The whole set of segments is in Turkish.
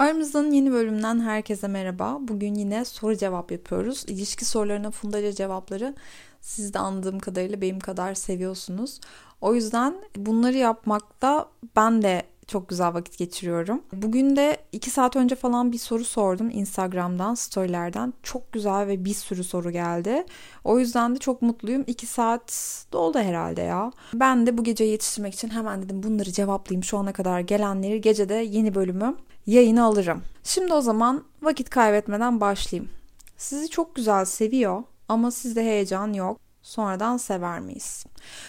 Aramızdan yeni bölümden herkese merhaba. Bugün yine soru cevap yapıyoruz. İlişki sorularına fundaca cevapları siz de anladığım kadarıyla benim kadar seviyorsunuz. O yüzden bunları yapmakta ben de çok güzel vakit geçiriyorum. Bugün de 2 saat önce falan bir soru sordum Instagram'dan, storylerden. Çok güzel ve bir sürü soru geldi. O yüzden de çok mutluyum. 2 saat doldu herhalde ya. Ben de bu gece yetiştirmek için hemen dedim bunları cevaplayayım. Şu ana kadar gelenleri gecede yeni bölümü yayını alırım. Şimdi o zaman vakit kaybetmeden başlayayım. Sizi çok güzel seviyor ama sizde heyecan yok. Sonradan sever miyiz?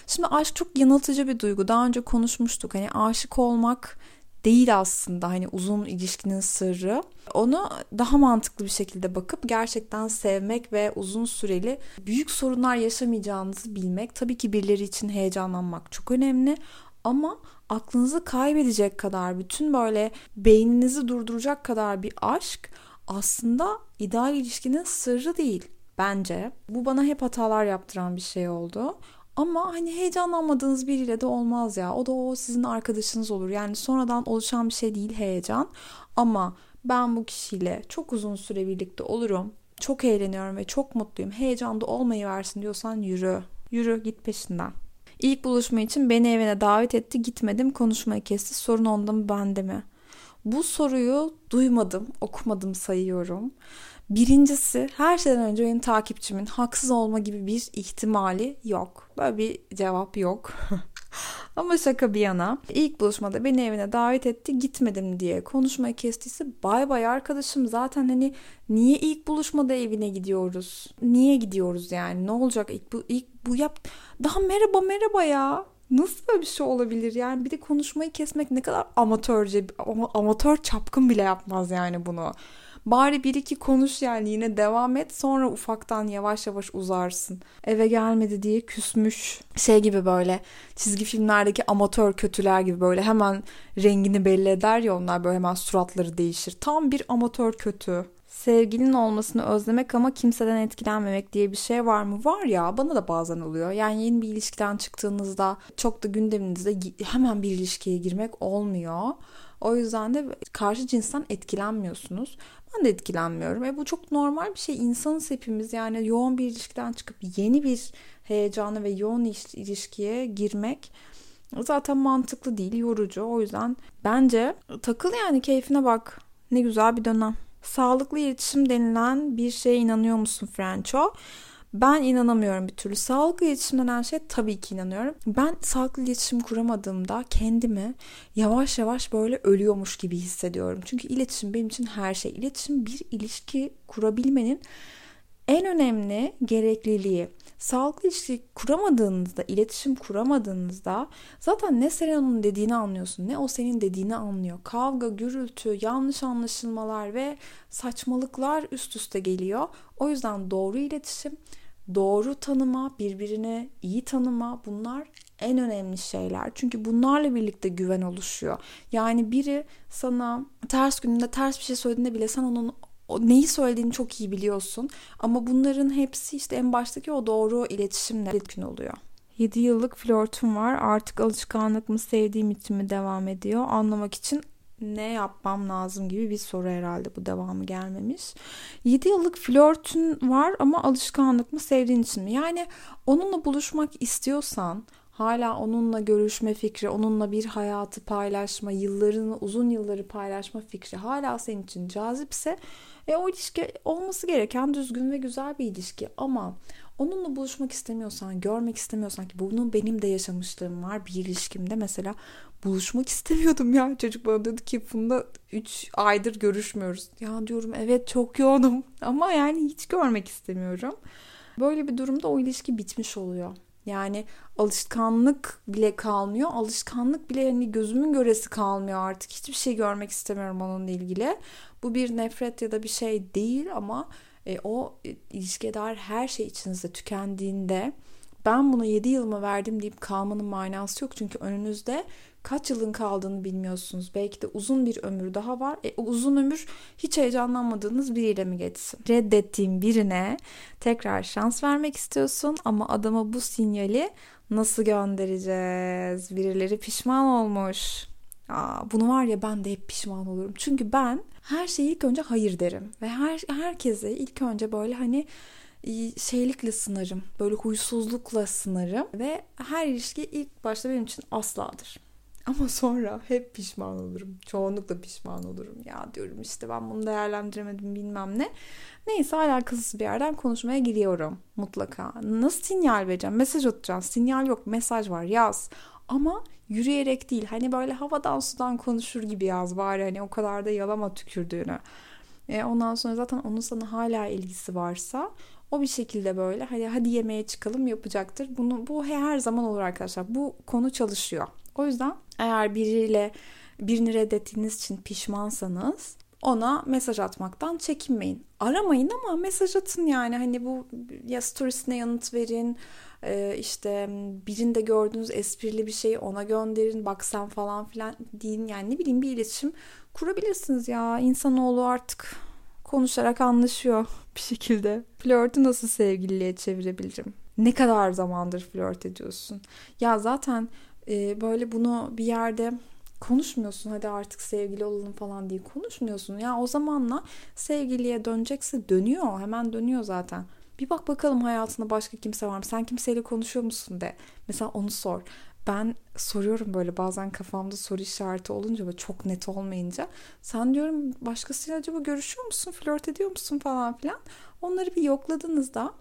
Şimdi aşk çok yanıltıcı bir duygu. Daha önce konuşmuştuk. Hani aşık olmak değil aslında hani uzun ilişkinin sırrı. Onu daha mantıklı bir şekilde bakıp gerçekten sevmek ve uzun süreli büyük sorunlar yaşamayacağınızı bilmek. Tabii ki birileri için heyecanlanmak çok önemli ama aklınızı kaybedecek kadar bütün böyle beyninizi durduracak kadar bir aşk aslında ideal ilişkinin sırrı değil bence. Bu bana hep hatalar yaptıran bir şey oldu. Ama hani heyecanlanmadığınız biriyle de olmaz ya. O da o sizin arkadaşınız olur. Yani sonradan oluşan bir şey değil heyecan. Ama ben bu kişiyle çok uzun süre birlikte olurum. Çok eğleniyorum ve çok mutluyum. Heyecanda olmayı versin diyorsan yürü. Yürü git peşinden. İlk buluşma için beni evine davet etti. Gitmedim konuşmayı kesti. Sorun onda mı bende mi? Bu soruyu duymadım, okumadım sayıyorum. Birincisi her şeyden önce benim takipçimin haksız olma gibi bir ihtimali yok. Böyle bir cevap yok. Ama şaka bir yana ilk buluşmada beni evine davet etti gitmedim diye konuşmayı kestiyse bay bay arkadaşım zaten hani niye ilk buluşmada evine gidiyoruz? Niye gidiyoruz yani ne olacak ilk bu, ilk bu yap daha merhaba merhaba ya Nasıl böyle bir şey olabilir? Yani bir de konuşmayı kesmek ne kadar amatörce, amatör çapkın bile yapmaz yani bunu. Bari bir iki konuş yani yine devam et sonra ufaktan yavaş yavaş uzarsın. Eve gelmedi diye küsmüş. Şey gibi böyle çizgi filmlerdeki amatör kötüler gibi böyle hemen rengini belli eder ya onlar böyle hemen suratları değişir. Tam bir amatör kötü. Sevgilinin olmasını özlemek ama kimseden etkilenmemek diye bir şey var mı? Var ya bana da bazen oluyor. Yani yeni bir ilişkiden çıktığınızda çok da gündeminizde hemen bir ilişkiye girmek olmuyor. O yüzden de karşı cinsten etkilenmiyorsunuz. Ben de etkilenmiyorum. E bu çok normal bir şey. İnsanız hepimiz yani yoğun bir ilişkiden çıkıp yeni bir heyecanı ve yoğun ilişkiye girmek zaten mantıklı değil, yorucu. O yüzden bence takıl yani keyfine bak. Ne güzel bir dönem. Sağlıklı iletişim denilen bir şeye inanıyor musun Franco? Ben inanamıyorum bir türlü. Sağlıklı iletişim denen şey tabii ki inanıyorum. Ben sağlıklı iletişim kuramadığımda kendimi yavaş yavaş böyle ölüyormuş gibi hissediyorum. Çünkü iletişim benim için her şey. İletişim bir ilişki kurabilmenin en önemli gerekliliği. Sağlıklı ilişki kuramadığınızda, iletişim kuramadığınızda zaten ne sen onun dediğini anlıyorsun ne o senin dediğini anlıyor. Kavga, gürültü, yanlış anlaşılmalar ve saçmalıklar üst üste geliyor. O yüzden doğru iletişim, doğru tanıma, birbirini iyi tanıma bunlar en önemli şeyler. Çünkü bunlarla birlikte güven oluşuyor. Yani biri sana ters gününde ters bir şey söylediğinde bile sen onun neyi söylediğini çok iyi biliyorsun. Ama bunların hepsi işte en baştaki o doğru iletişimle etkin oluyor. 7 yıllık flörtüm var. Artık alışkanlık mı sevdiğim için mi devam ediyor? Anlamak için ne yapmam lazım gibi bir soru herhalde bu devamı gelmemiş. 7 yıllık flörtün var ama alışkanlık mı sevdiğin için mi? Yani onunla buluşmak istiyorsan hala onunla görüşme fikri, onunla bir hayatı paylaşma, yıllarını, uzun yılları paylaşma fikri hala senin için cazipse e, o ilişki olması gereken düzgün ve güzel bir ilişki ama onunla buluşmak istemiyorsan, görmek istemiyorsan ki bunun benim de yaşamışlığım var bir ilişkimde mesela buluşmak istemiyordum ya. Çocuk bana dedi ki bunda 3 aydır görüşmüyoruz. Ya diyorum evet çok yoğunum ama yani hiç görmek istemiyorum. Böyle bir durumda o ilişki bitmiş oluyor. Yani alışkanlık bile kalmıyor. Alışkanlık bile hani gözümün göresi kalmıyor artık. Hiçbir şey görmek istemiyorum onunla ilgili. Bu bir nefret ya da bir şey değil ama e, o e, ilişkiye dair her şey içinizde tükendiğinde ben buna 7 yılımı verdim deyip kalmanın manası yok. Çünkü önünüzde kaç yılın kaldığını bilmiyorsunuz. Belki de uzun bir ömür daha var. E, uzun ömür hiç heyecanlanmadığınız biriyle mi geçsin? Reddettiğin birine tekrar şans vermek istiyorsun ama adama bu sinyali nasıl göndereceğiz? Birileri pişman olmuş. Aa, bunu var ya ben de hep pişman olurum. Çünkü ben her şeyi ilk önce hayır derim. Ve her herkese ilk önce böyle hani şeylikle sınarım. Böyle huysuzlukla sınarım. Ve her ilişki ilk başta benim için asladır. Ama sonra hep pişman olurum. Çoğunlukla pişman olurum. Ya diyorum işte ben bunu değerlendiremedim bilmem ne. Neyse alakasız bir yerden konuşmaya giriyorum mutlaka. Nasıl sinyal vereceğim? Mesaj atacağım. Sinyal yok. Mesaj var. Yaz. Ama yürüyerek değil. Hani böyle havadan sudan konuşur gibi yaz bari. Hani o kadar da yalama tükürdüğünü. E, ondan sonra zaten onun sana hala ilgisi varsa o bir şekilde böyle hadi hadi yemeğe çıkalım yapacaktır. Bunu bu her zaman olur arkadaşlar. Bu konu çalışıyor. O yüzden eğer biriyle birini reddettiğiniz için pişmansanız ona mesaj atmaktan çekinmeyin. Aramayın ama mesaj atın yani hani bu ya storiesine yanıt verin ee, işte birinde gördüğünüz esprili bir şeyi ona gönderin bak sen falan filan deyin yani ne bileyim bir iletişim kurabilirsiniz ya insanoğlu artık konuşarak anlaşıyor bir şekilde. Flörtü nasıl sevgililiğe çevirebilirim? Ne kadar zamandır flört ediyorsun? Ya zaten e, böyle bunu bir yerde konuşmuyorsun hadi artık sevgili olalım falan diye konuşmuyorsun. Ya o zamanla sevgiliye dönecekse dönüyor hemen dönüyor zaten. Bir bak bakalım hayatında başka kimse var mı? Sen kimseyle konuşuyor musun de. Mesela onu sor. Ben soruyorum böyle bazen kafamda soru işareti olunca ve çok net olmayınca. Sen diyorum başkasıyla acaba görüşüyor musun? Flört ediyor musun falan filan. Onları bir yokladığınızda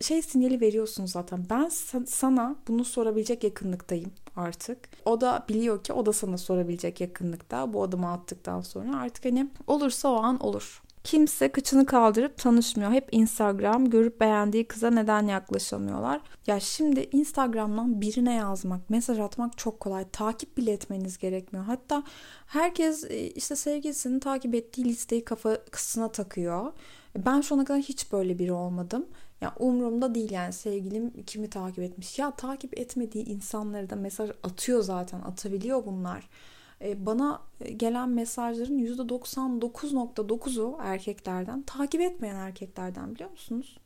şey sinyali veriyorsun zaten. Ben sana bunu sorabilecek yakınlıktayım artık. O da biliyor ki o da sana sorabilecek yakınlıkta bu adımı attıktan sonra artık hani olursa o an olur. Kimse kıçını kaldırıp tanışmıyor. Hep Instagram görüp beğendiği kıza neden yaklaşamıyorlar? Ya şimdi Instagram'dan birine yazmak, mesaj atmak çok kolay. Takip bile etmeniz gerekmiyor. Hatta herkes e, işte sevgilisini takip ettiği listeyi kafasına takıyor. Ben şu ana kadar hiç böyle biri olmadım. Ya umurumda değil yani sevgilim kimi takip etmiş. Ya takip etmediği insanları da mesaj atıyor zaten. Atabiliyor bunlar. E, bana gelen mesajların %99.9'u erkeklerden. Takip etmeyen erkeklerden biliyor musunuz?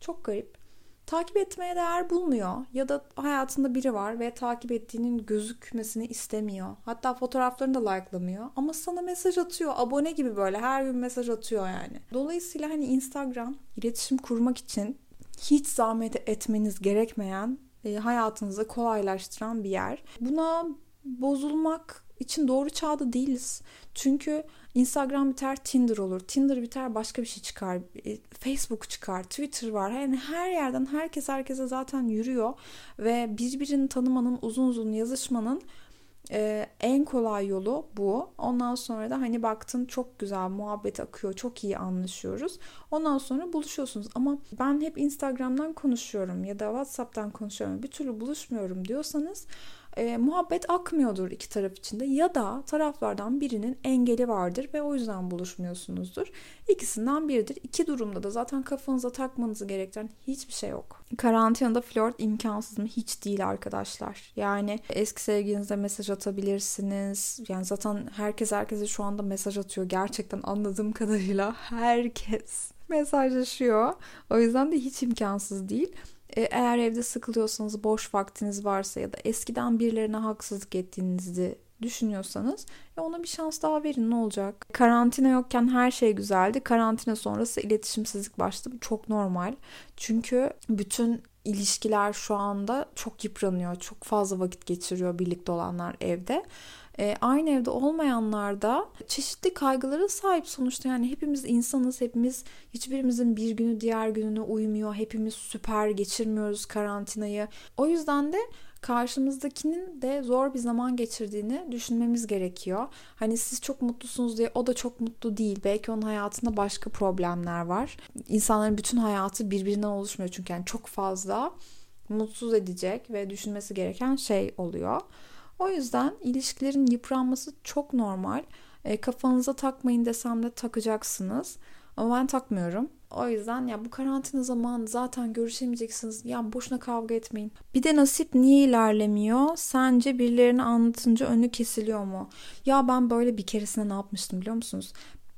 Çok garip. Takip etmeye değer bulmuyor ya da hayatında biri var ve takip ettiğinin gözükmesini istemiyor. Hatta fotoğraflarını da like'lamıyor ama sana mesaj atıyor. Abone gibi böyle her gün mesaj atıyor yani. Dolayısıyla hani Instagram iletişim kurmak için hiç zahmet etmeniz gerekmeyen e, hayatınızı kolaylaştıran bir yer. Buna bozulmak için doğru çağda değiliz. Çünkü Instagram biter Tinder olur. Tinder biter başka bir şey çıkar. E, Facebook çıkar. Twitter var. Yani her yerden herkes herkese zaten yürüyor. Ve birbirini tanımanın, uzun uzun yazışmanın ee, en kolay yolu bu. Ondan sonra da hani baktın çok güzel muhabbet akıyor, çok iyi anlaşıyoruz. Ondan sonra buluşuyorsunuz. Ama ben hep Instagram'dan konuşuyorum ya da WhatsApp'tan konuşuyorum. Bir türlü buluşmuyorum diyorsanız e, muhabbet akmıyordur iki taraf içinde ya da taraflardan birinin engeli vardır ve o yüzden buluşmuyorsunuzdur. İkisinden biridir. İki durumda da zaten kafanıza takmanızı gerektiren hiçbir şey yok. Karantinada flört imkansız mı? Hiç değil arkadaşlar. Yani eski sevgilinize mesaj atabilirsiniz. Yani zaten herkes herkese şu anda mesaj atıyor. Gerçekten anladığım kadarıyla herkes mesajlaşıyor. O yüzden de hiç imkansız değil. E, eğer evde sıkılıyorsanız, boş vaktiniz varsa ya da eskiden birilerine haksızlık ettiğinizi düşünüyorsanız ya ona bir şans daha verin ne olacak? Karantina yokken her şey güzeldi. Karantina sonrası iletişimsizlik başladı. Bu çok normal. Çünkü bütün ilişkiler şu anda çok yıpranıyor. Çok fazla vakit geçiriyor birlikte olanlar evde. E, aynı evde olmayanlar da çeşitli kaygılara sahip sonuçta yani hepimiz insanız hepimiz hiçbirimizin bir günü diğer gününe uymuyor hepimiz süper geçirmiyoruz karantinayı o yüzden de karşımızdakinin de zor bir zaman geçirdiğini düşünmemiz gerekiyor. Hani siz çok mutlusunuz diye o da çok mutlu değil. Belki onun hayatında başka problemler var. İnsanların bütün hayatı birbirinden oluşmuyor çünkü yani çok fazla mutsuz edecek ve düşünmesi gereken şey oluyor. O yüzden ilişkilerin yıpranması çok normal. E, kafanıza takmayın desem de takacaksınız. Ama ben takmıyorum. O yüzden ya bu karantina zamanı zaten görüşemeyeceksiniz. Ya boşuna kavga etmeyin. Bir de nasip niye ilerlemiyor? Sence birilerini anlatınca önü kesiliyor mu? Ya ben böyle bir keresinde ne yapmıştım biliyor musunuz?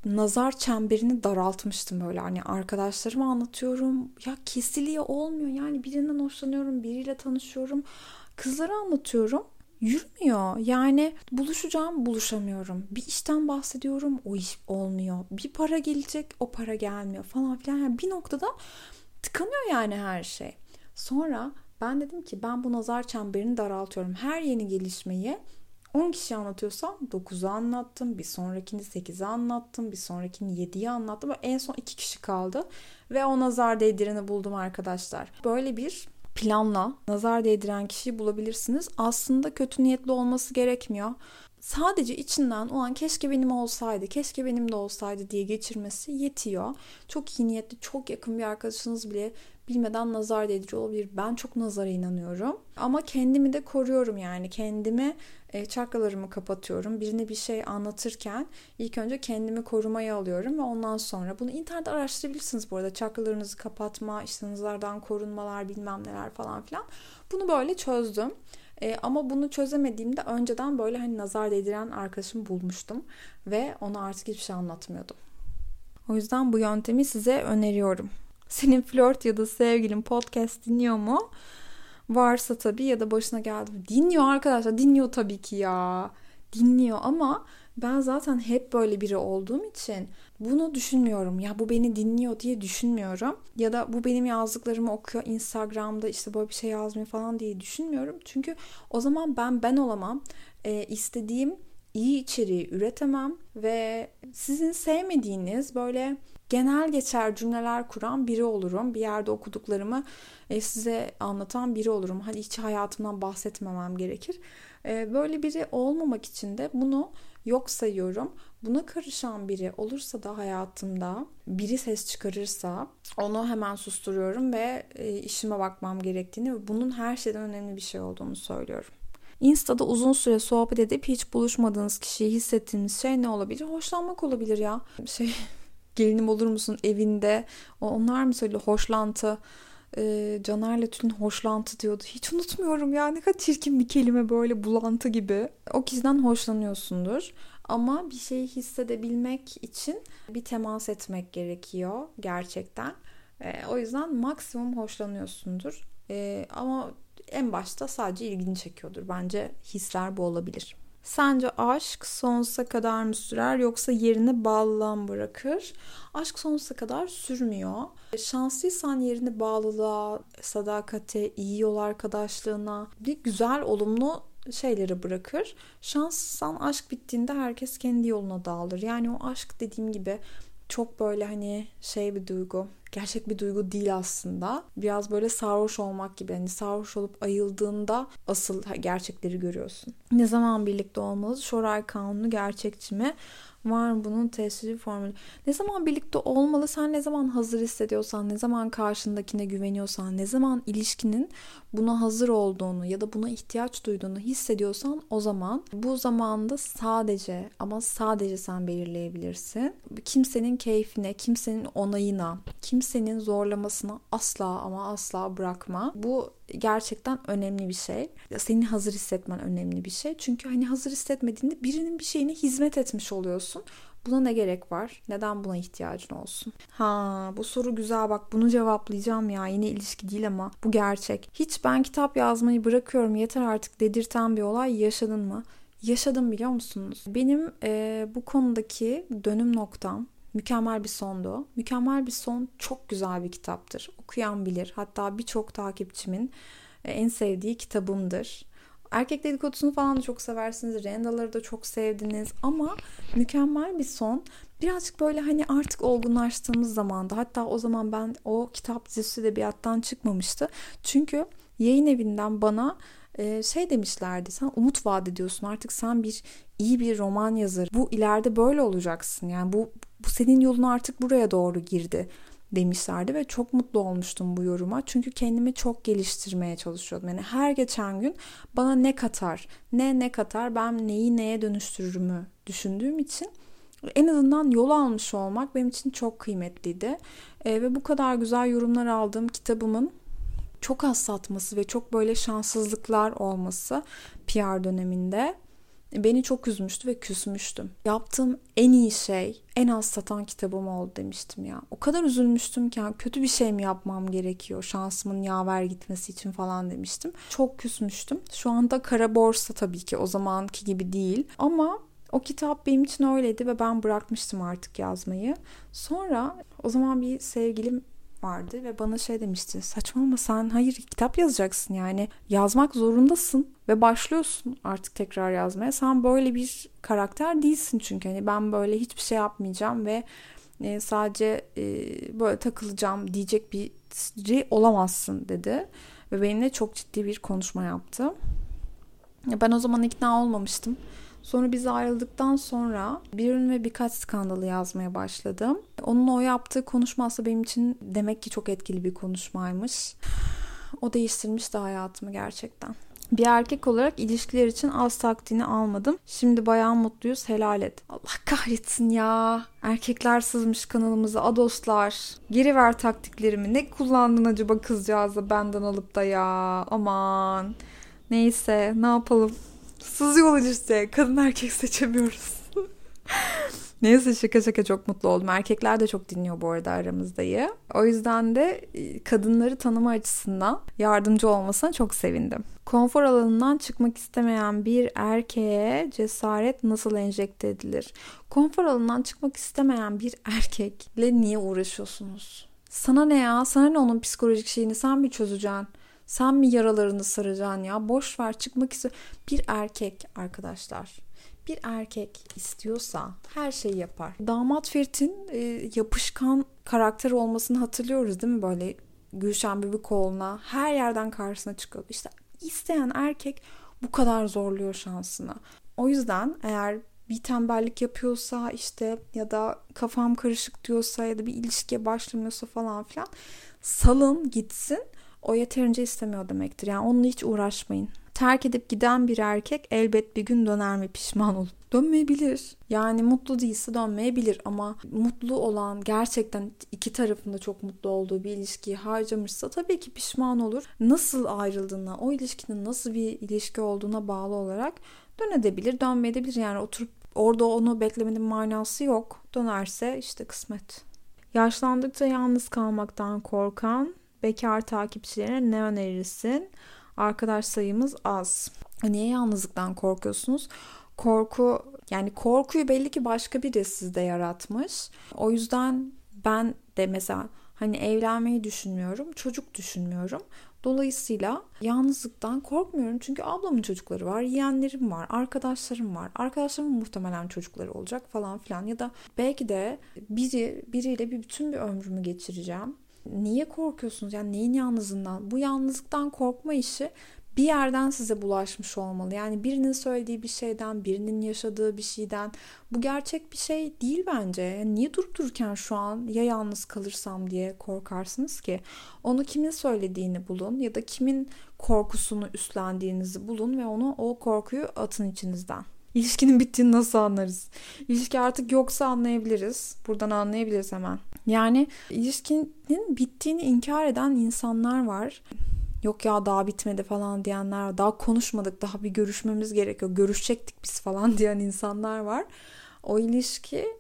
nazar çemberini daraltmıştım böyle hani arkadaşlarıma anlatıyorum ya kesiliyor olmuyor yani birinden hoşlanıyorum biriyle tanışıyorum kızlara anlatıyorum yürümüyor. Yani buluşacağım buluşamıyorum. Bir işten bahsediyorum o iş olmuyor. Bir para gelecek o para gelmiyor falan filan. Yani bir noktada tıkanıyor yani her şey. Sonra ben dedim ki ben bu nazar çemberini daraltıyorum. Her yeni gelişmeyi 10 kişi anlatıyorsam 9'u anlattım. Bir sonrakini 8'e anlattım. Bir sonrakini 7'ye anlattım. En son 2 kişi kaldı. Ve o nazar değdireni buldum arkadaşlar. Böyle bir planla nazar değdiren kişiyi bulabilirsiniz. Aslında kötü niyetli olması gerekmiyor. Sadece içinden o an keşke benim olsaydı, keşke benim de olsaydı diye geçirmesi yetiyor. Çok iyi niyetli, çok yakın bir arkadaşınız bile bilmeden nazar değdirici olabilir. Ben çok nazara inanıyorum. Ama kendimi de koruyorum yani. Kendimi e, çakralarımı kapatıyorum. Birine bir şey anlatırken ilk önce kendimi korumaya alıyorum ve ondan sonra bunu internette araştırabilirsiniz bu arada. Çakralarınızı kapatma, işte nazardan korunmalar bilmem neler falan filan. Bunu böyle çözdüm. E, ama bunu çözemediğimde önceden böyle hani nazar değdiren arkadaşımı bulmuştum ve ona artık hiçbir şey anlatmıyordum. O yüzden bu yöntemi size öneriyorum. Senin flört ya da sevgilin podcast dinliyor mu? Varsa tabii ya da başına geldi. Dinliyor arkadaşlar. Dinliyor tabii ki ya. Dinliyor ama ben zaten hep böyle biri olduğum için bunu düşünmüyorum. Ya bu beni dinliyor diye düşünmüyorum. Ya da bu benim yazdıklarımı okuyor Instagram'da işte böyle bir şey yazmıyor falan diye düşünmüyorum. Çünkü o zaman ben ben olamam. E, istediğim iyi içeriği üretemem ve sizin sevmediğiniz böyle genel geçer cümleler kuran biri olurum. Bir yerde okuduklarımı e, size anlatan biri olurum. Hani hiç hayatımdan bahsetmemem gerekir. E, böyle biri olmamak için de bunu yok sayıyorum. Buna karışan biri olursa da hayatımda biri ses çıkarırsa onu hemen susturuyorum ve e, işime bakmam gerektiğini ve bunun her şeyden önemli bir şey olduğunu söylüyorum. Insta'da uzun süre sohbet edip hiç buluşmadığınız kişiyi hissettiğiniz şey ne olabilir? Hoşlanmak olabilir ya. Şey gelinim olur musun evinde? Onlar mı söylüyor hoşlantı? e, Caner'le Tülin hoşlantı diyordu. Hiç unutmuyorum ya ne kadar çirkin bir kelime böyle bulantı gibi. O kişiden hoşlanıyorsundur. Ama bir şeyi hissedebilmek için bir temas etmek gerekiyor gerçekten. E, o yüzden maksimum hoşlanıyorsundur. E, ama en başta sadece ilgini çekiyordur. Bence hisler bu olabilir. Sence aşk sonsuza kadar mı sürer yoksa yerini bağlılığa mı bırakır? Aşk sonsuza kadar sürmüyor. Şanslıysan yerini bağlılığa, sadakate, iyi yol arkadaşlığına, bir güzel, olumlu şeyleri bırakır. Şanslıysan aşk bittiğinde herkes kendi yoluna dağılır. Yani o aşk dediğim gibi çok böyle hani şey bir duygu. Gerçek bir duygu değil aslında. Biraz böyle sarhoş olmak gibi. Hani sarhoş olup ayıldığında asıl gerçekleri görüyorsun. Ne zaman birlikte olmalıyız? Şoray Kanunu gerçekçi mi? Var bunun tesiri formülü? Ne zaman birlikte olmalı? Sen ne zaman hazır hissediyorsan, ne zaman karşındakine güveniyorsan, ne zaman ilişkinin buna hazır olduğunu ya da buna ihtiyaç duyduğunu hissediyorsan o zaman bu zamanda sadece ama sadece sen belirleyebilirsin. Kimsenin keyfine, kimsenin onayına, kimsenin zorlamasına asla ama asla bırakma. Bu gerçekten önemli bir şey. Seni hazır hissetmen önemli bir şey. Çünkü hani hazır hissetmediğinde birinin bir şeyine hizmet etmiş oluyorsun. Buna ne gerek var? Neden buna ihtiyacın olsun? Ha bu soru güzel bak bunu cevaplayacağım ya. Yine ilişki değil ama bu gerçek. Hiç ben kitap yazmayı bırakıyorum yeter artık dedirten bir olay yaşadın mı? Yaşadım biliyor musunuz? Benim e, bu konudaki dönüm noktam mükemmel bir sondu. Mükemmel bir son çok güzel bir kitaptır. Okuyan bilir. Hatta birçok takipçimin e, en sevdiği kitabımdır. Erkek dedikodusunu falan da çok seversiniz. Rendaları da çok sevdiniz. Ama mükemmel bir son. Birazcık böyle hani artık olgunlaştığımız zamanda hatta o zaman ben o kitap dizisi edebiyattan çıkmamıştı. Çünkü yayın evinden bana e, şey demişlerdi sen umut vaat ediyorsun artık sen bir iyi bir roman yazarı bu ileride böyle olacaksın yani bu, bu senin yolun artık buraya doğru girdi demişlerdi ve çok mutlu olmuştum bu yoruma. Çünkü kendimi çok geliştirmeye çalışıyordum. Yani her geçen gün bana ne katar, ne ne katar, ben neyi neye dönüştürürümü düşündüğüm için en azından yol almış olmak benim için çok kıymetliydi. E, ve bu kadar güzel yorumlar aldığım kitabımın çok az satması ve çok böyle şanssızlıklar olması PR döneminde beni çok üzmüştü ve küsmüştüm. Yaptığım en iyi şey en az satan kitabım oldu demiştim ya. O kadar üzülmüştüm ki kötü bir şey mi yapmam gerekiyor şansımın yaver gitmesi için falan demiştim. Çok küsmüştüm. Şu anda kara borsa tabii ki o zamanki gibi değil ama o kitap benim için öyleydi ve ben bırakmıştım artık yazmayı. Sonra o zaman bir sevgilim vardı ve bana şey demişti. Saçmalama sen hayır kitap yazacaksın yani. Yazmak zorundasın ve başlıyorsun artık tekrar yazmaya. Sen böyle bir karakter değilsin çünkü. Hani ben böyle hiçbir şey yapmayacağım ve e, sadece e, böyle takılacağım diyecek biri olamazsın dedi. Ve benimle çok ciddi bir konuşma yaptı. Ben o zaman ikna olmamıştım. Sonra biz ayrıldıktan sonra bir ürün ve birkaç skandalı yazmaya başladım. Onun o yaptığı konuşma aslında benim için demek ki çok etkili bir konuşmaymış. O değiştirmişti hayatımı gerçekten. Bir erkek olarak ilişkiler için az taktiğini almadım. Şimdi bayağı mutluyuz helal et. Allah kahretsin ya. Erkekler sızmış kanalımıza adoslar. Geri ver taktiklerimi. Ne kullandın acaba kızcağızı benden alıp da ya. Aman. Neyse ne yapalım. Sızıyorlar işte. Kadın erkek seçemiyoruz. Neyse şaka şaka çok mutlu oldum. Erkekler de çok dinliyor bu arada aramızdayı. O yüzden de e, kadınları tanıma açısından yardımcı olmasına çok sevindim. Konfor alanından çıkmak istemeyen bir erkeğe cesaret nasıl enjekte edilir? Konfor alanından çıkmak istemeyen bir erkekle niye uğraşıyorsunuz? Sana ne ya? Sana ne onun psikolojik şeyini sen mi çözeceksin? Sen mi yaralarını saracaksın ya? Boş ver çıkmak istiyor. Bir erkek arkadaşlar. Bir erkek istiyorsa her şeyi yapar. Damat Ferit'in e, yapışkan karakter olmasını hatırlıyoruz değil mi? Böyle Gülşen Bebikoğlu'na her yerden karşısına çıkıyor. İşte isteyen erkek bu kadar zorluyor şansını. O yüzden eğer bir tembellik yapıyorsa işte ya da kafam karışık diyorsa ya da bir ilişkiye başlamıyorsa falan filan salın gitsin o yeterince istemiyor demektir. Yani onunla hiç uğraşmayın. Terk edip giden bir erkek elbet bir gün döner mi pişman olup dönmeyebilir. Yani mutlu değilse dönmeyebilir ama mutlu olan gerçekten iki tarafında çok mutlu olduğu bir ilişkiyi harcamışsa tabii ki pişman olur. Nasıl ayrıldığına, o ilişkinin nasıl bir ilişki olduğuna bağlı olarak dönebilir, dönmeyebilir. Yani oturup orada onu beklemenin manası yok. Dönerse işte kısmet. Yaşlandıkça yalnız kalmaktan korkan bekar takipçilerine ne önerirsin? Arkadaş sayımız az. Niye yalnızlıktan korkuyorsunuz? Korku yani korkuyu belli ki başka biri sizde yaratmış. O yüzden ben de mesela hani evlenmeyi düşünmüyorum, çocuk düşünmüyorum. Dolayısıyla yalnızlıktan korkmuyorum çünkü ablamın çocukları var, yeğenlerim var, arkadaşlarım var. Arkadaşlarımın muhtemelen çocukları olacak falan filan ya da belki de biri biriyle bir bütün bir ömrümü geçireceğim niye korkuyorsunuz? Yani neyin yalnızlığından? Bu yalnızlıktan korkma işi bir yerden size bulaşmış olmalı. Yani birinin söylediği bir şeyden, birinin yaşadığı bir şeyden. Bu gerçek bir şey değil bence. Yani niye durup dururken şu an ya yalnız kalırsam diye korkarsınız ki? Onu kimin söylediğini bulun ya da kimin korkusunu üstlendiğinizi bulun ve onu o korkuyu atın içinizden. İlişkinin bittiğini nasıl anlarız? İlişki artık yoksa anlayabiliriz. Buradan anlayabiliriz hemen. Yani ilişkinin bittiğini inkar eden insanlar var. Yok ya daha bitmedi falan diyenler var. Daha konuşmadık, daha bir görüşmemiz gerekiyor. Görüşecektik biz falan diyen insanlar var. O ilişkinin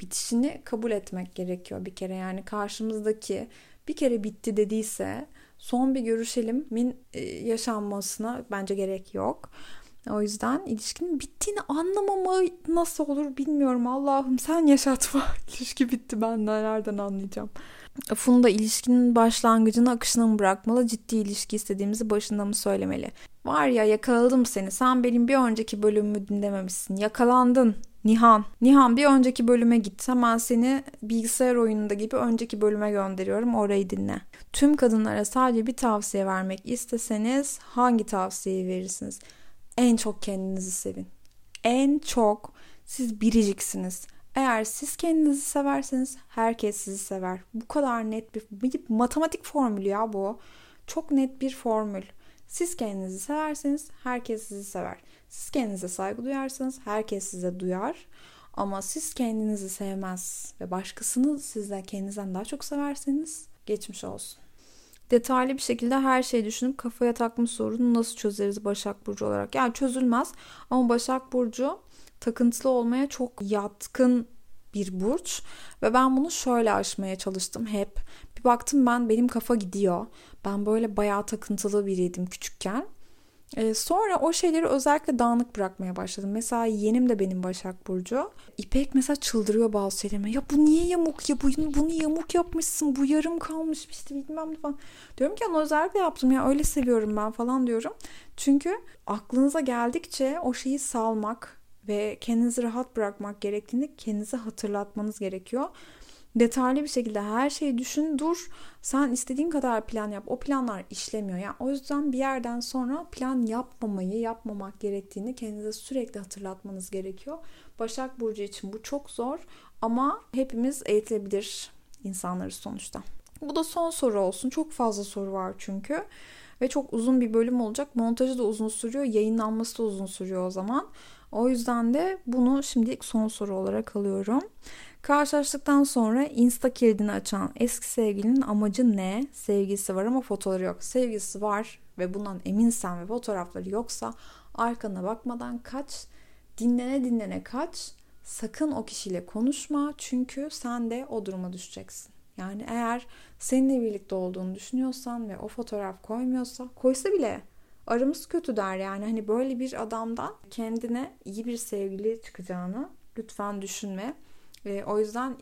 bitişini kabul etmek gerekiyor bir kere. Yani karşımızdaki bir kere bitti dediyse son bir görüşelimin yaşanmasına bence gerek yok. O yüzden ilişkinin bittiğini anlamama nasıl olur bilmiyorum. Allah'ım sen yaşatma. İlişki bitti ben nereden anlayacağım. Funda ilişkinin başlangıcını akışına mı bırakmalı? Ciddi ilişki istediğimizi başında mı söylemeli? Var ya yakaladım seni. Sen benim bir önceki bölümümü dinlememişsin. Yakalandın. Nihan. Nihan bir önceki bölüme git. Hemen seni bilgisayar oyununda gibi önceki bölüme gönderiyorum. Orayı dinle. Tüm kadınlara sadece bir tavsiye vermek isteseniz hangi tavsiyeyi verirsiniz? En çok kendinizi sevin. En çok siz biriciksiniz. Eğer siz kendinizi severseniz herkes sizi sever. Bu kadar net bir, bir matematik formülü ya bu. Çok net bir formül. Siz kendinizi severseniz herkes sizi sever. Siz kendinize saygı duyarsanız herkes size duyar. Ama siz kendinizi sevmez ve başkasını sizden kendinizden daha çok severseniz geçmiş olsun. Detaylı bir şekilde her şeyi düşünüp kafaya takmış sorunu nasıl çözeriz Başak Burcu olarak. Yani çözülmez ama Başak Burcu takıntılı olmaya çok yatkın bir burç ve ben bunu şöyle aşmaya çalıştım hep. Bir baktım ben benim kafa gidiyor. Ben böyle bayağı takıntılı biriydim küçükken. Ee, sonra o şeyleri özellikle dağınık bırakmaya başladım. Mesela yeğenim de benim Başak Burcu. İpek mesela çıldırıyor bazı şeylerime. Ya bu niye yamuk ya? Bu, bunu yamuk yapmışsın. Bu yarım kalmış işte bilmem ne falan. Diyorum ki onu özellikle yaptım ya öyle seviyorum ben falan diyorum. Çünkü aklınıza geldikçe o şeyi salmak ve kendinizi rahat bırakmak gerektiğini kendinize hatırlatmanız gerekiyor detaylı bir şekilde her şeyi düşün, dur. Sen istediğin kadar plan yap. O planlar işlemiyor. Yani o yüzden bir yerden sonra plan yapmamayı, yapmamak gerektiğini kendinize sürekli hatırlatmanız gerekiyor. Başak Burcu için bu çok zor ama hepimiz eğitilebilir insanlarız sonuçta. Bu da son soru olsun. Çok fazla soru var çünkü. Ve çok uzun bir bölüm olacak. Montajı da uzun sürüyor. Yayınlanması da uzun sürüyor o zaman. O yüzden de bunu şimdilik son soru olarak alıyorum. Karşılaştıktan sonra Insta kilidini açan eski sevgilinin amacı ne? Sevgisi var ama fotoğrafı yok. Sevgisi var ve bundan eminsen ve fotoğrafları yoksa arkana bakmadan kaç. Dinlene dinlene kaç. Sakın o kişiyle konuşma çünkü sen de o duruma düşeceksin. Yani eğer seninle birlikte olduğunu düşünüyorsan ve o fotoğraf koymuyorsa koysa bile aramız kötü der yani hani böyle bir adamdan kendine iyi bir sevgili çıkacağını lütfen düşünme. E, o yüzden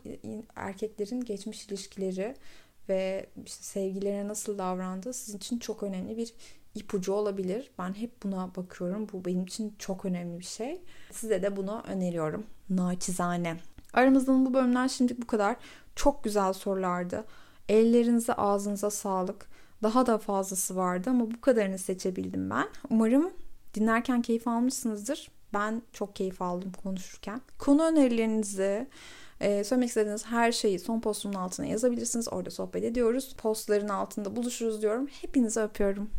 erkeklerin geçmiş ilişkileri ve işte sevgilerine nasıl davrandığı sizin için çok önemli bir ipucu olabilir. Ben hep buna bakıyorum. Bu benim için çok önemli bir şey. Size de bunu öneriyorum. Naçizane. Aramızdan bu bölümden şimdi bu kadar. Çok güzel sorulardı. Ellerinize ağzınıza sağlık. Daha da fazlası vardı ama bu kadarını seçebildim ben. Umarım dinlerken keyif almışsınızdır. Ben çok keyif aldım konuşurken. Konu önerilerinizi, e, söylemek istediğiniz her şeyi son postumun altına yazabilirsiniz. Orada sohbet ediyoruz. Postların altında buluşuruz diyorum. Hepinizi öpüyorum.